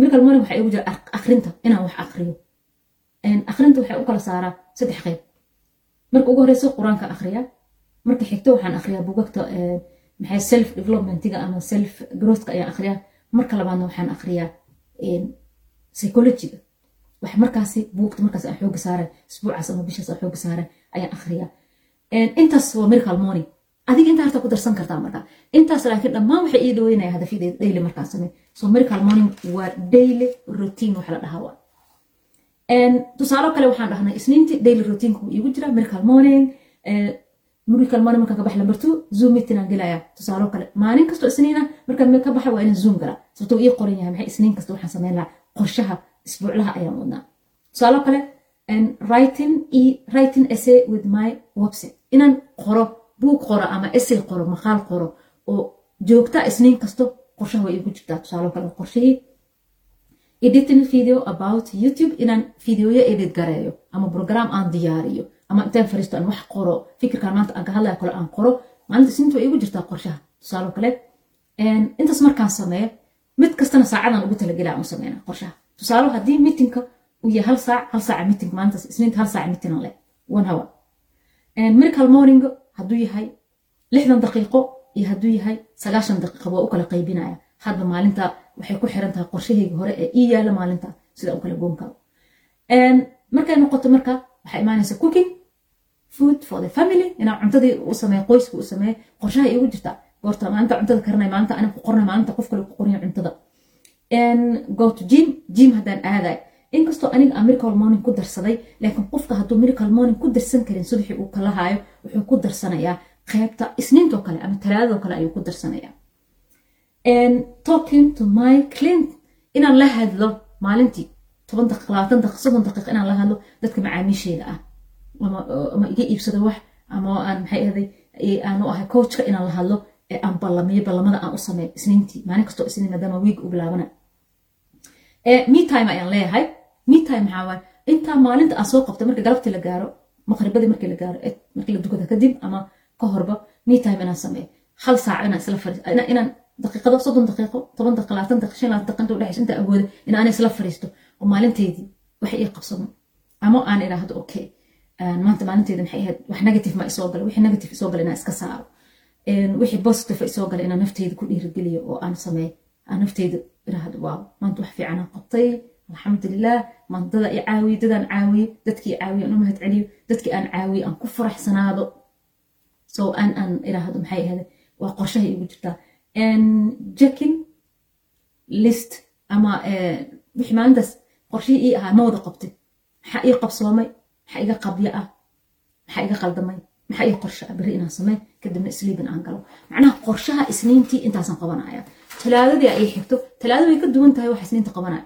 [SPEAKER 1] miracle morning waxaa iigu jira akrinta inaan wax akriyo akrinta waxay u kala saaraa saddex qayb. Marka ugu horeyso qur'aanka akhriyaa marka xigto waxaan akhriyaa bugagta maxay self developmentiga ama self growthka ayaan akhriyaa marka labaadna waxaan akhriyaa psychologiga wax markaasi buugta markaas aan xooga saara isbuucaas ama bishaas aan xooga saara ayaan akhriyaa intaas waa miracle morning adiga intaa harta ku darsan kartaa marka. Intaas laakiin dhammaan waxay ii dhaweynaya hadafyadeeda daily markaas samey so miracle morning waa daily routine waxa la dhahaa tusaalo kale waxaan dhahnay isniintii daily routineku iigu jira miracle morning miracle morning markaan ka bax lambar two zoom meeting gelaya tusaalo kale maalin kastoo isniina markaan ka baxa waa inaan zoom galaa sababtoo ii qoran yahay maxay isniin kasta waxaan sameyn lahaa? Qorshaha isbuuclaha ayaan wadnaa. Tusaalo kale writing essay with my website. Inaan qoro buug qoro ama essay qoro maqaal qoro oo joogta isniin kasto qorshaha way iigu jirtaa. Tusaalo kale qorshihii editing video about youtube inaan videoyo edit gareeyo ama program aan diyaariyo ama intaan fariisto aan wax qoro fikirkaan maanta aan ka hadlaya kale aan qoro maalinta isniinta way iigu jirtaa qorshaha. Tusaalo kale intaas markaan sameeyo mid kastana saacadaan ugu talagelaa aan u sameynaa qorshaha. Tusaalo haddii mitinka uu yahay hal saac hal saaca miting maalintaas isniinta hal saaca mitingan leh one hour. Miracle morning hadduu yahay lixdan daqiiqo iyo hadduu yahay sagaashan daqiiqo waa u kala qaybinaya. Hadba maalinta waxay ku xiran tahay qorshahayga hore ee ii yaalla maalinta sida u kala goon karo markay noqoto marka waxaa imaanaysa cooking food for the family inaan cuntadii u sameeyo qoyska u sameeyo qorshaha iigu jirta. Goorta maalinta cuntada karinay maalinta aniga ku qornay maalinta qof kale ku qornay cuntada. Go to gym gym haddaan aaday inkastoo aniga aan miracle morning ku darsaday laakiin qofka hadduu miracle morning ku darsan karin subaxii uu kala haayo wuxuu ku darsanayaa qaybta isniintoo kale ama talaadadoo kale ayuu ku darsanayaa. Talking to my client inaan la hadlo maalintii toban daqiiq labaatan daqiiq soddon daqiiq inaan la hadlo dadka macaamiisheeda ah. Ama iga iibsado wax ama aan maxay ahday aan ahay coachka inaan la hadlo ee aan ballamiyo ballamada aan u sameeyo isniintii. Maalin kastoo isniin maadaama wiig u bilaabana. Me time ayaan leeyahay me time maxaa intaa maalinta aan soo qabtay marka galabtii la gaaro maqribadii markii la gaaro markii la dukada kadib ama ka horba me time inaan sameeyo. Hal saac inaan isla fariisto inaan daqiiqado soddon daqiiqo toban daqiiqo labaatan daqiiqo shan labaatan daqiiqo udhexaysa inta awooda in isla fariisto. Oo maalinteydii wax ii qabsamo ama aan idhaahdo okay maanta maalinteeda maxay ahayd wax negative ma isoo gala wixii negative isoo gala inaan iska saaro. Wixii positive isoo gala inaan nafteyda ku dhiirigeliyo oo aan sameeyo. Aan nafteyda idhaahdo waaw maanta wax fiican qabtay alxamdulilah maanta dada i caawiye dadaan caawiye dadkii caawiye aan u mahad celiyo dadkii aan caawiye aan ku faraxsanaado. So aan aan idhaahdo maxay ahayd? Waa qorshaha iigu jirtaa jackin list ama wixii maalintaas qorshihii ii ahaa ma wada qabtay. Maxaa ii qabsoomay? Maxaa iga qabyo ah? Maxaa iga qaldamay? Maxaa ii qorshe ah? Berri inaan samey kadibna isliibin aan galo. Macnaha qorshaha isniintii intaasaan qabanaya talaadadii ay xigto talaada way ka duwan tahay wax isniinta qabanaya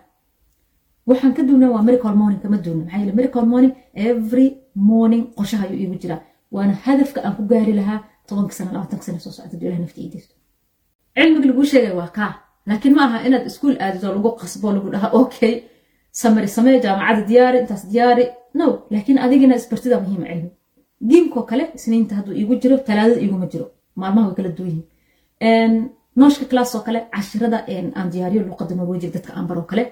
[SPEAKER 1] waxaan ka duwnaa waa miracle morning kama duwna maxaa yeele miracle morning every morning qorshaha ayuu iigu jiraa. Waana hadafka aan ku gaari lahaa tobanka sana labaatanka sana soo socda ilaha nafti iideysto cilmiga laguu sheegay waa kaa. Laakiin ma aha inaad iskuul aadid lagu qasbo lagu dhaha okay samari samee jaamacada diyaari intaas diyaari. No laakiin adigina isbartida muhiima cilmi giimkoo kale isniinta hadduu iigu jiro talaadada iguma jiro. Maalmaha way kala duwan nooshka class oo kale cashirada aan diyaariyo luqada norwejiga dadka aan baroo kale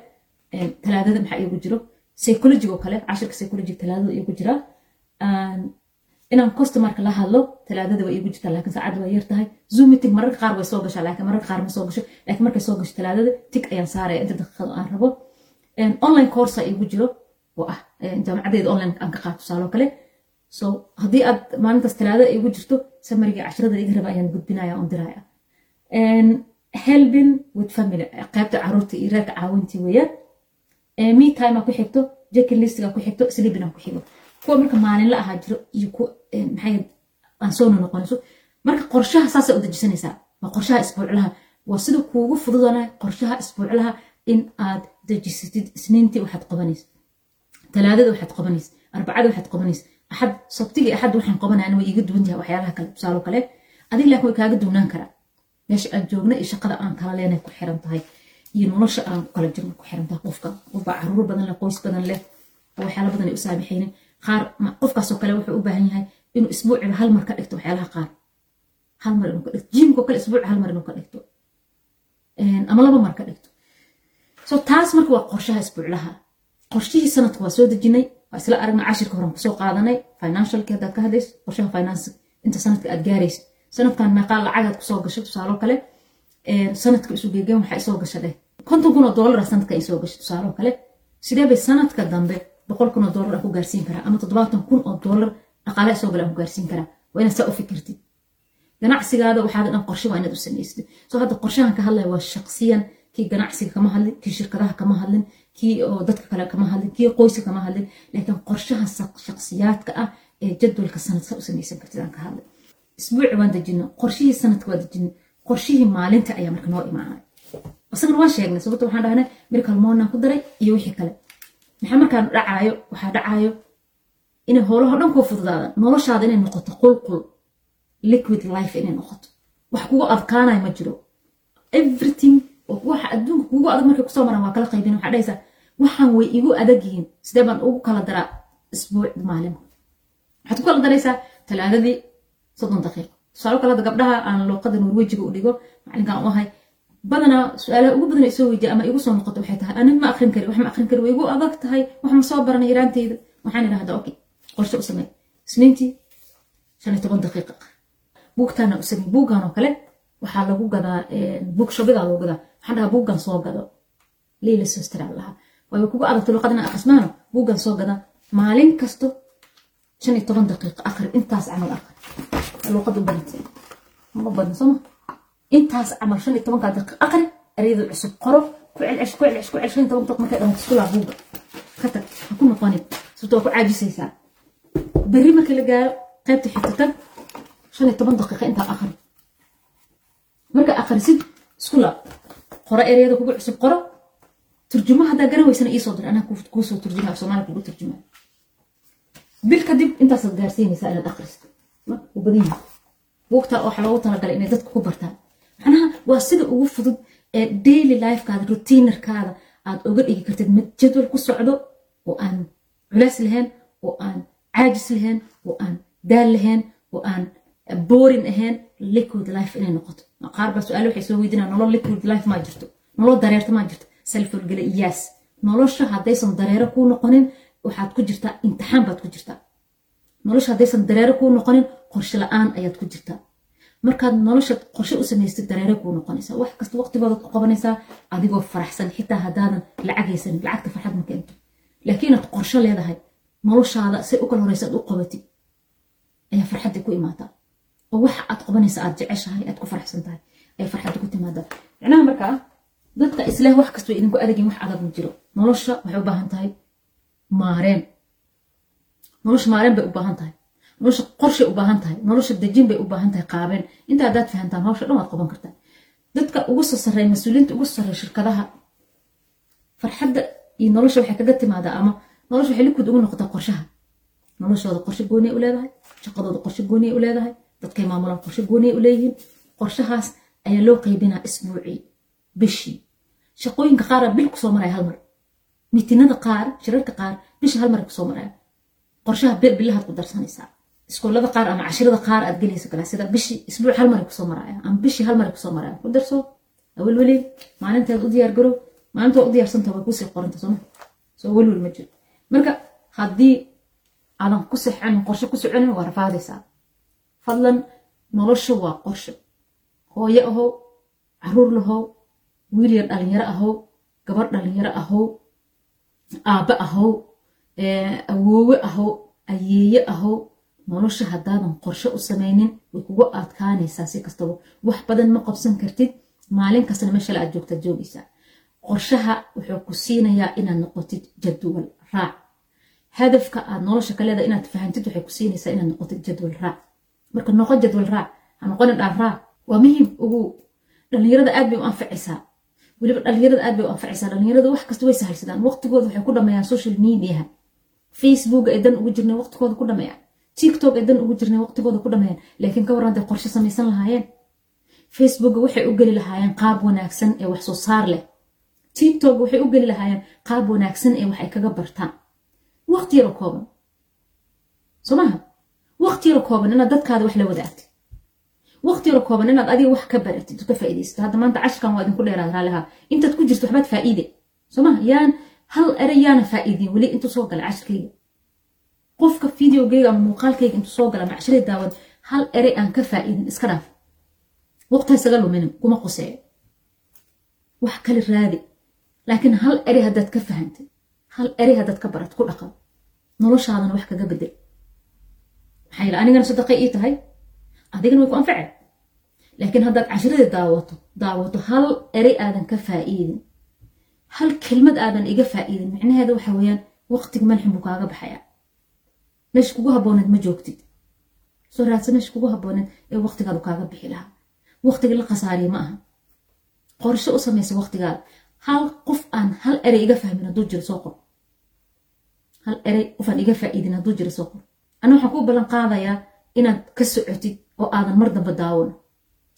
[SPEAKER 1] talaadada maxaa iigu jiro? Psychology oo kale cashirka psychology talaadada iigu jira. Inaan customarka la hadlo talaadada waa iigu jirtaa laakiin saacadda waa yar zoom meeting mararka qaar way soo gashaa laakiin mararka qaar ma soo gasho. Laakiin markay soo gasho talaadada tig ayaan saaraya inta daqiiqada aan rabo. Online coursa iigu jiro. Oo ah jaamacadeeda online aan ka qaato tusaalo kale. So haddii aad maalintaas talaadada iigu jirto samariga cashirada iga raba ayaan gudbinaya on diraya. Helping with family qaybta carruurta iyo reerka caawintii weeyaan me time ku xigto jacket listiga ku xigto sleeping ku xigo. Kuwa marka maalinla ahaa jiro iyo kuwa maxay aan marka qorshaha saasay u dejisanaysaa waa qorshaha isbuuclaha waa sida kuugu fududana qorshaha isbuuclaha in aad dejisatid isniintii waxaad qabanaysa talaadada waxaad qabanaysa arbacada waxaad qabanaysa axad sabtigii axad waxaan qabanayana way iga duwan tahay waxyaalaha kale tusaalo kale adig laakiin way kaaga duwnaan karaa meesha aan joogna iyo shaqada aan kala leenahay ku xiran tahay iyo nolosha aan kala jirno ku xiran tahay qofka. Qofbaa carruur badan leh qoys badan leh waxyaala badan ay u saamixaynin qaar qofkaasoo kale wuxuu u baahan yahay inuu isbuuciba hal mar ka dhigto waxyaalaha qaar. Hal inuu ka dhigto. Jiimkoo kale isbuuci hal inuu ka dhigto. Ama laba mar ka dhigto. So taas marka waa qorshaha isbuuclaha qorshihii sanadka waa soo dejinay waa isla aragna cashirka horan ku soo qaadanay. Financialki haddaad ka hadlayso qorshaha finance inta sanadka aad gaarayso. Sanadkan meeqaa lacagaad ku soo gasho tusaalo kale sanadka isu geegeen waxaa isoo gasha dheh konton kun oo doolara sanadka isoo gasho tusaalo kale sidee bay sanadka dambe boqol kun oo doolar aan ku gaarsiin karaa ama toddobaatan kun oo doolar dhaqaale isoo gale aan ku gaarsiin karaa waa inaad saa u fikirtid. Ganacsigaada waxaada dhan qorshe waa inaad u samaysatid soo hadda qorshahan ka hadlaya waa shaqsiyan kii ganacsiga kama hadlin kii shirkadaha kama hadlin kii oo dadka kale kama hadlin kii qoyska kama hadlin. Laakiin qorshaha shaqsiyaadka ah ee jadwalka sanadka u samaysan kartid aan ka hadlay. Isbuuci waan dejino qorshihii sanadka waa dejino qorshihii maalinta ayaa marka noo imaanay. Isagana waan sheegnay sababta waxaan dhahnay miracle morning ku daray iyo wixii kale. Maxaa markaan dhacaayo? Waxaa dhacaayo inay howlaha dhan kuu fududaadaan noloshaada inay noqoto qulqul liquid life inay noqoto. Wax kugu adkaanayo ma jiro. Everything waxa adduunka kugu adag markay ku soo maraan waa kala qaybin waxaa dhahaysaa waxaan way igu adag yihiin. Sidee baan ugu kala daraa? Isbuuc maalin waxaad ku kala daraysaa talaadadii soddon daqiiqo tusaalo kale hadda gabdhaha aan luuqada norwejiga u dhigo macalinkaan u ahay badanaa su'aalaha ugu badan isoo weydiya ama igu soo noqoto waxay tahay anig ma akrin kari wax akrin kari way igu adag tahay wax soo baranay iraanteyda waxaan idhahdaa okay qorshe u samey isniintii shan iyo toban daqiiqa. Buugtaana u samey buuggan oo kale waxaa lagu gadaa buug shobidaa lagu gadaa. Waxaan dhahaa buuggan soo gado. Liila sostiraa lahaa. Waayo kugu adagta luqadina aqrismaano? Buuggan soo gada. Maalin kasto shan iyo toban daqiiqa akri intaas camal akri luqad u barantay ma badna sooma intaas camal shan iyo tobankaa daqiiq akri ereyada cusub bil kadib intaasaad gaarsiinaysaa inaad akhristo u badan loogu talagalay inay dadka ku bartaan. Macnaha waa sida ugu fudud ee daily lifekaada routinerkaada aad oga dhigi kartid. Mid jadwal ku socdo oo aan culays lahayn oo aan caajis lahayn oo aan daal lahayn oo aan boring ahayn liquid life inay noqoto. Qaar baa su'aale waxay soo weydiinaa nolol liquid life maa jirto. Nolol dareerta maa jirto. Selfolgele iyaas nolosha haddaysan dareero kuu noqonin waxaad ku jirtaa imtixaan baad ku jirtaa nolosha haddaysan dareero kuu noqonin qorshe la'aan ayaad ku jirtaa markaad nolosha qorshe u samaystid dareere kuu noqonaysaa. Wax kasta waqtigoodaad ku qabanaysaa adigoo faraxsan. Xitaa haddaadan lacag haysanin lacagta farxad ma keento. Laakiin inaad qorshe leedahay noloshaada say u kala horeysa aad u qabatid ayaa farxadda ku imaataa oo waxa aad qabanaysa aad jeceshahay aad ku faraxsan tahay ayaa farxadda ku timaadaa micnaha markaa dadka isleh wax kasta way idinku adagin wax adag ma jiro. Nolosha waxay u baahan tahay maareen nolosha maareen bay u baahan tahay nolosha qorshay u baahan tahay nolosha dejin bay u baahan tahay qaabeen. Inta haddaad fahantaan hawsha dhan waad qaban kartaa. Dadka ugu soo sarreeya mas'uuliyiinta ugu sarreeya shirkadaha farxadda iyo nolosha waxay kaga timaadaa ama nolosha waxay likud ugu noqotaa qorshaha. Noloshooda qorshe gooniya u leedahay shaqadooda qorshe gooniya u leedahay dadkay maamulaan qorshe gooniya u leeyihiin. Qorshahaas ayaa loo qaybinaa isbuucii bishii. Shaqooyinka qaara bil ku soo maraya hal mar. Qaar shirarka qaar bisha hal ku soo maraya qorshaha bilahaad ku darsanaysaa. Iskoolada qaar ama cashirada qaar aad gelaysa kalaasida bishii isbuuc hal mar ku soo maraya ama bishii hal mar ku soo maraya ku darso awelweli maalinteed u diyaar garow maalintood u diyaarsanta way ku sii qoranta sooma soo welwel ma jiro. Marka haddii aadan ku sixanin qorshe ku soconin waa rafaadaysaa. Fadlan nolosha waa qorshe. Hooyo ahow carruur lahow wiil yar dhalinyaro ahow gabar dhalinyaro ahow aabbe ahow awoowe ahow ayeeye ahow nolosha haddaadan qorshe u samaynin way kugu adkaanaysaa si kastaba. Wax badan ma qabsan kartid maalin kastana meeshale aad joogtaad joogaysaa. Qorshaha wuxuu ku siinayaa inaad noqotid jadwal raac. Hadafka aad nolosha ka leedahay inaad fahantid waxay ku siinaysaa inaad noqotid jadwal raac. Marka noqo jadwal raac ha noqonin dhaaf raac. Waa muhiim ugu. Dhalinyarada aad bay u anfacaysaa weliba dhalinyarada aad bay u anfacaysaa dhalinyarada wax kasta way sahalsadaan waqtigooda waxay ku dhameeyaan social mediaha facebook ay dan ugu jirnay waqtigooda ku dhameeyaan tiktok ay dan ugu jirnay waqtigooda ku dhameeyaan laakiin ka warran day qorshe samaysan lahaayeen. Facebook waxay u geli lahaayeen qaab wanaagsan ee wax soo saar leh. Tiktok waxay u geli lahaayeen qaab wanaagsan ee wax ay kaga bartaan. Waqti yaro kooban. Soo waqti yaro kooban inaad dadkaada wax la wadaagtid. Waqti yaro kooban inaad adiga wax ka baratid ka faa'iidaysato hadda maanta cashirkan waa idinku dheeraad raaliha intaad ku jirto waxbaad faa'iide. Soo yaan hal ere yaana faa'iidin weli intuu soo gala cashirkayga qofka videogeyga ama muuqaalkayga intuu soo gala macshiray daawad hal ere aan ka faa'iidin iska dhaaf. Waqti luminin kuma qoseeyo wax kale raadi. Laakiin hal ere haddaad ka fahantay hal ere haddaad ka barat ku dhaqan noloshaadana wax kaga bedel. Maxaa yila anigana sadaqay ii tahay adigana way ku anface laakiin haddaad cashiradii daawato daawato hal ere aadan ka faa'iidin hal kelmad aadan iga faa'iidin. Micnaheeda waxa weeyaan waqtiga malxin buu kaaga baxayaa. Meesha kugu habbooneed ma joogtid. Soo raadsa meesha kugu habbooneed ee waqtigaadu kaaga bixi lahaa. Waqtiga la khasaariya ma aha. Qorshe u samaysa waqtigaada hal qof aan hal erey iga fahmin hadduu jiro soo qor. Hal erey qof iga faa'iidin hadduu jiro soo qor. Ana waxaan kuu ballan qaadayaa inaad ka socotid oo aadan mar damba daawan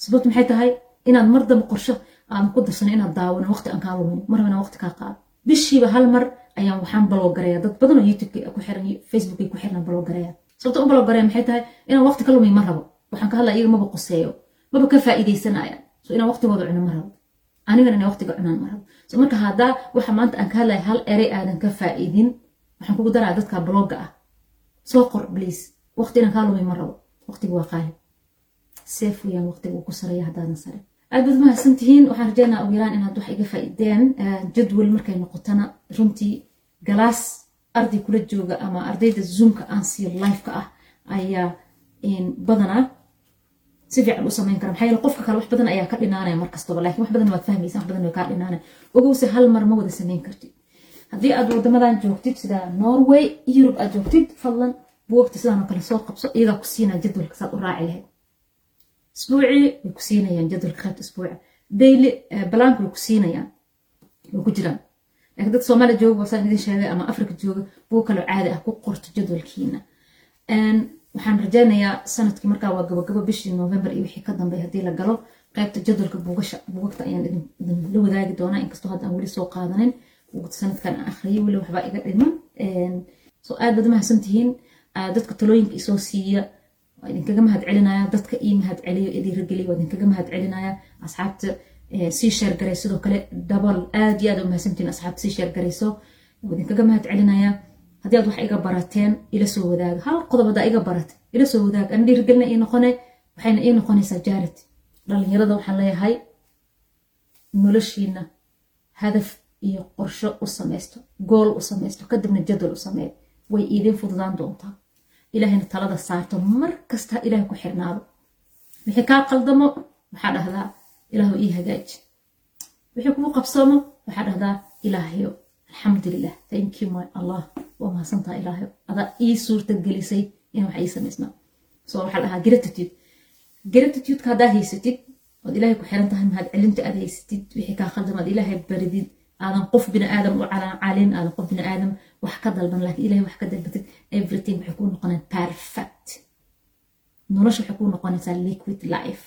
[SPEAKER 1] sababtu maxay tahay? Inaad mar damba qorsho aadan ku darsano inaad daawan waqti aan kaa lumin mar waqti kaa qaado bishiiba hal mar ayaan waxaan baloogaraya dad badan oo ku xiran facebook ku xiran baloogaraya sababta u baloogaraya maxay tahay? Inaan waqti ka lumin ma rabo. Waxaan ka hadlaya iyaga maba qoseeyo maba ka faa'iidaysanaya so inaan waqtigooda cuno ma rabo. Anigana inay waqtiga cunaan ma rabo. So marka haddaa waxa maanta aan ka hadlaya hal erey aadan ka faa'iidin waxaan kugu daraya dadka blogga ah. Soo qor bliis waqti inaan kaa lumin ma rabo. Waqtiga waa qaali seef weyaan waqtiga uu ku sareeya haddaadan sare aad baad mahadsan tihiin waxaan rajeynaa ugu yaraan inaad wax iga faa'iideen jadwal markay noqotana runtii galaas arday kula jooga ama ardayda zoomka aan siiyo lifeka ah ayaa badanaa si fiican u samayn kara. Maxaa yeele qofka kale wax badan ayaa ka dhinaanaya mar kastaba. Wax badan waad fahmaysa wax badan way kaa dhinaanaya. Ogowse hal mar ma wada samayn kartid haddii aad wadamadan joogtid sida norway yurub aad joogtid fadlan buugta sidaan oo kale soo qabso iyagaa ku siinaya jadwalka saad u raaci lahayd isbuucii way ku siinayaan jadwalka qaybta isbuuca. Daily balaanka way ku siinayaan way ku jiraan laakiin dad soomaaliya jooga wasaan idin sheegay ama afrika jooga buug kaloo caadi ah ku qorto jadwalkiina. Waxaan rajaynayaa sannadkii markaa waa gabagabo bishii november iyo wixii ka dambeey haddii la galo. Qaybta jadwalka buugasha buugagta ayaan idinla wadaagi doonaa. Inkastoo hadda aan weli soo qaadanin buugta sanadkan aan akhriyay weli waxbaa iga dhiman so aad baad mahadsan tihiin dadka talooyinka isoo siiya waa idinkaga mahad dadka ii mahad celiyo waa idinkaga mahad asxaabta sii sheer garay sidoo kale dabal aad iyo aad u mahadsantihiin asxaabta sii sheer garayso waa idinkaga mahad haddii aad wax iga barateen ila soo wadaaga hal qodob haddaa iga barate ila soo wadaaga ana dhiirigelina ii noqone waxayna ii noqonaysaa jaarit dhalinyarada waxaan leeyahay noloshiina hadaf iyo qorsho u samaysto gool u samaysto kadibna jadwal u sameeyo way iidin fududaan doontaa ilaahayna talada saarto mar kasta ilahay ku xirnaado. Wixii kaa qaldamo waxaa dhahdaa ilaahu ii hagaaji. Wixii kugu qabsoomo waxaa dhahdaa ilaahayo. Alxamdulilah thank my allah. Waa mahadsantaha ilaahayo. Adaa ii suurta gelisay in wax ii samaysnaa so waxaa dhahaa gratitude. Gratitudeka haddaad haysatid ood ilaahay ku xiran tahay mahad celinta aad haysatid wixii kaa khaldam aad ilaahay baridid. Aadan qof bini aadam u calin aadan qof bini aadam wax ka dalban laakiin ilahay wax ka dalbatid everything waxay kuu noqoneen perfect. Nolosha waxay kuu noqonaysaa liquid life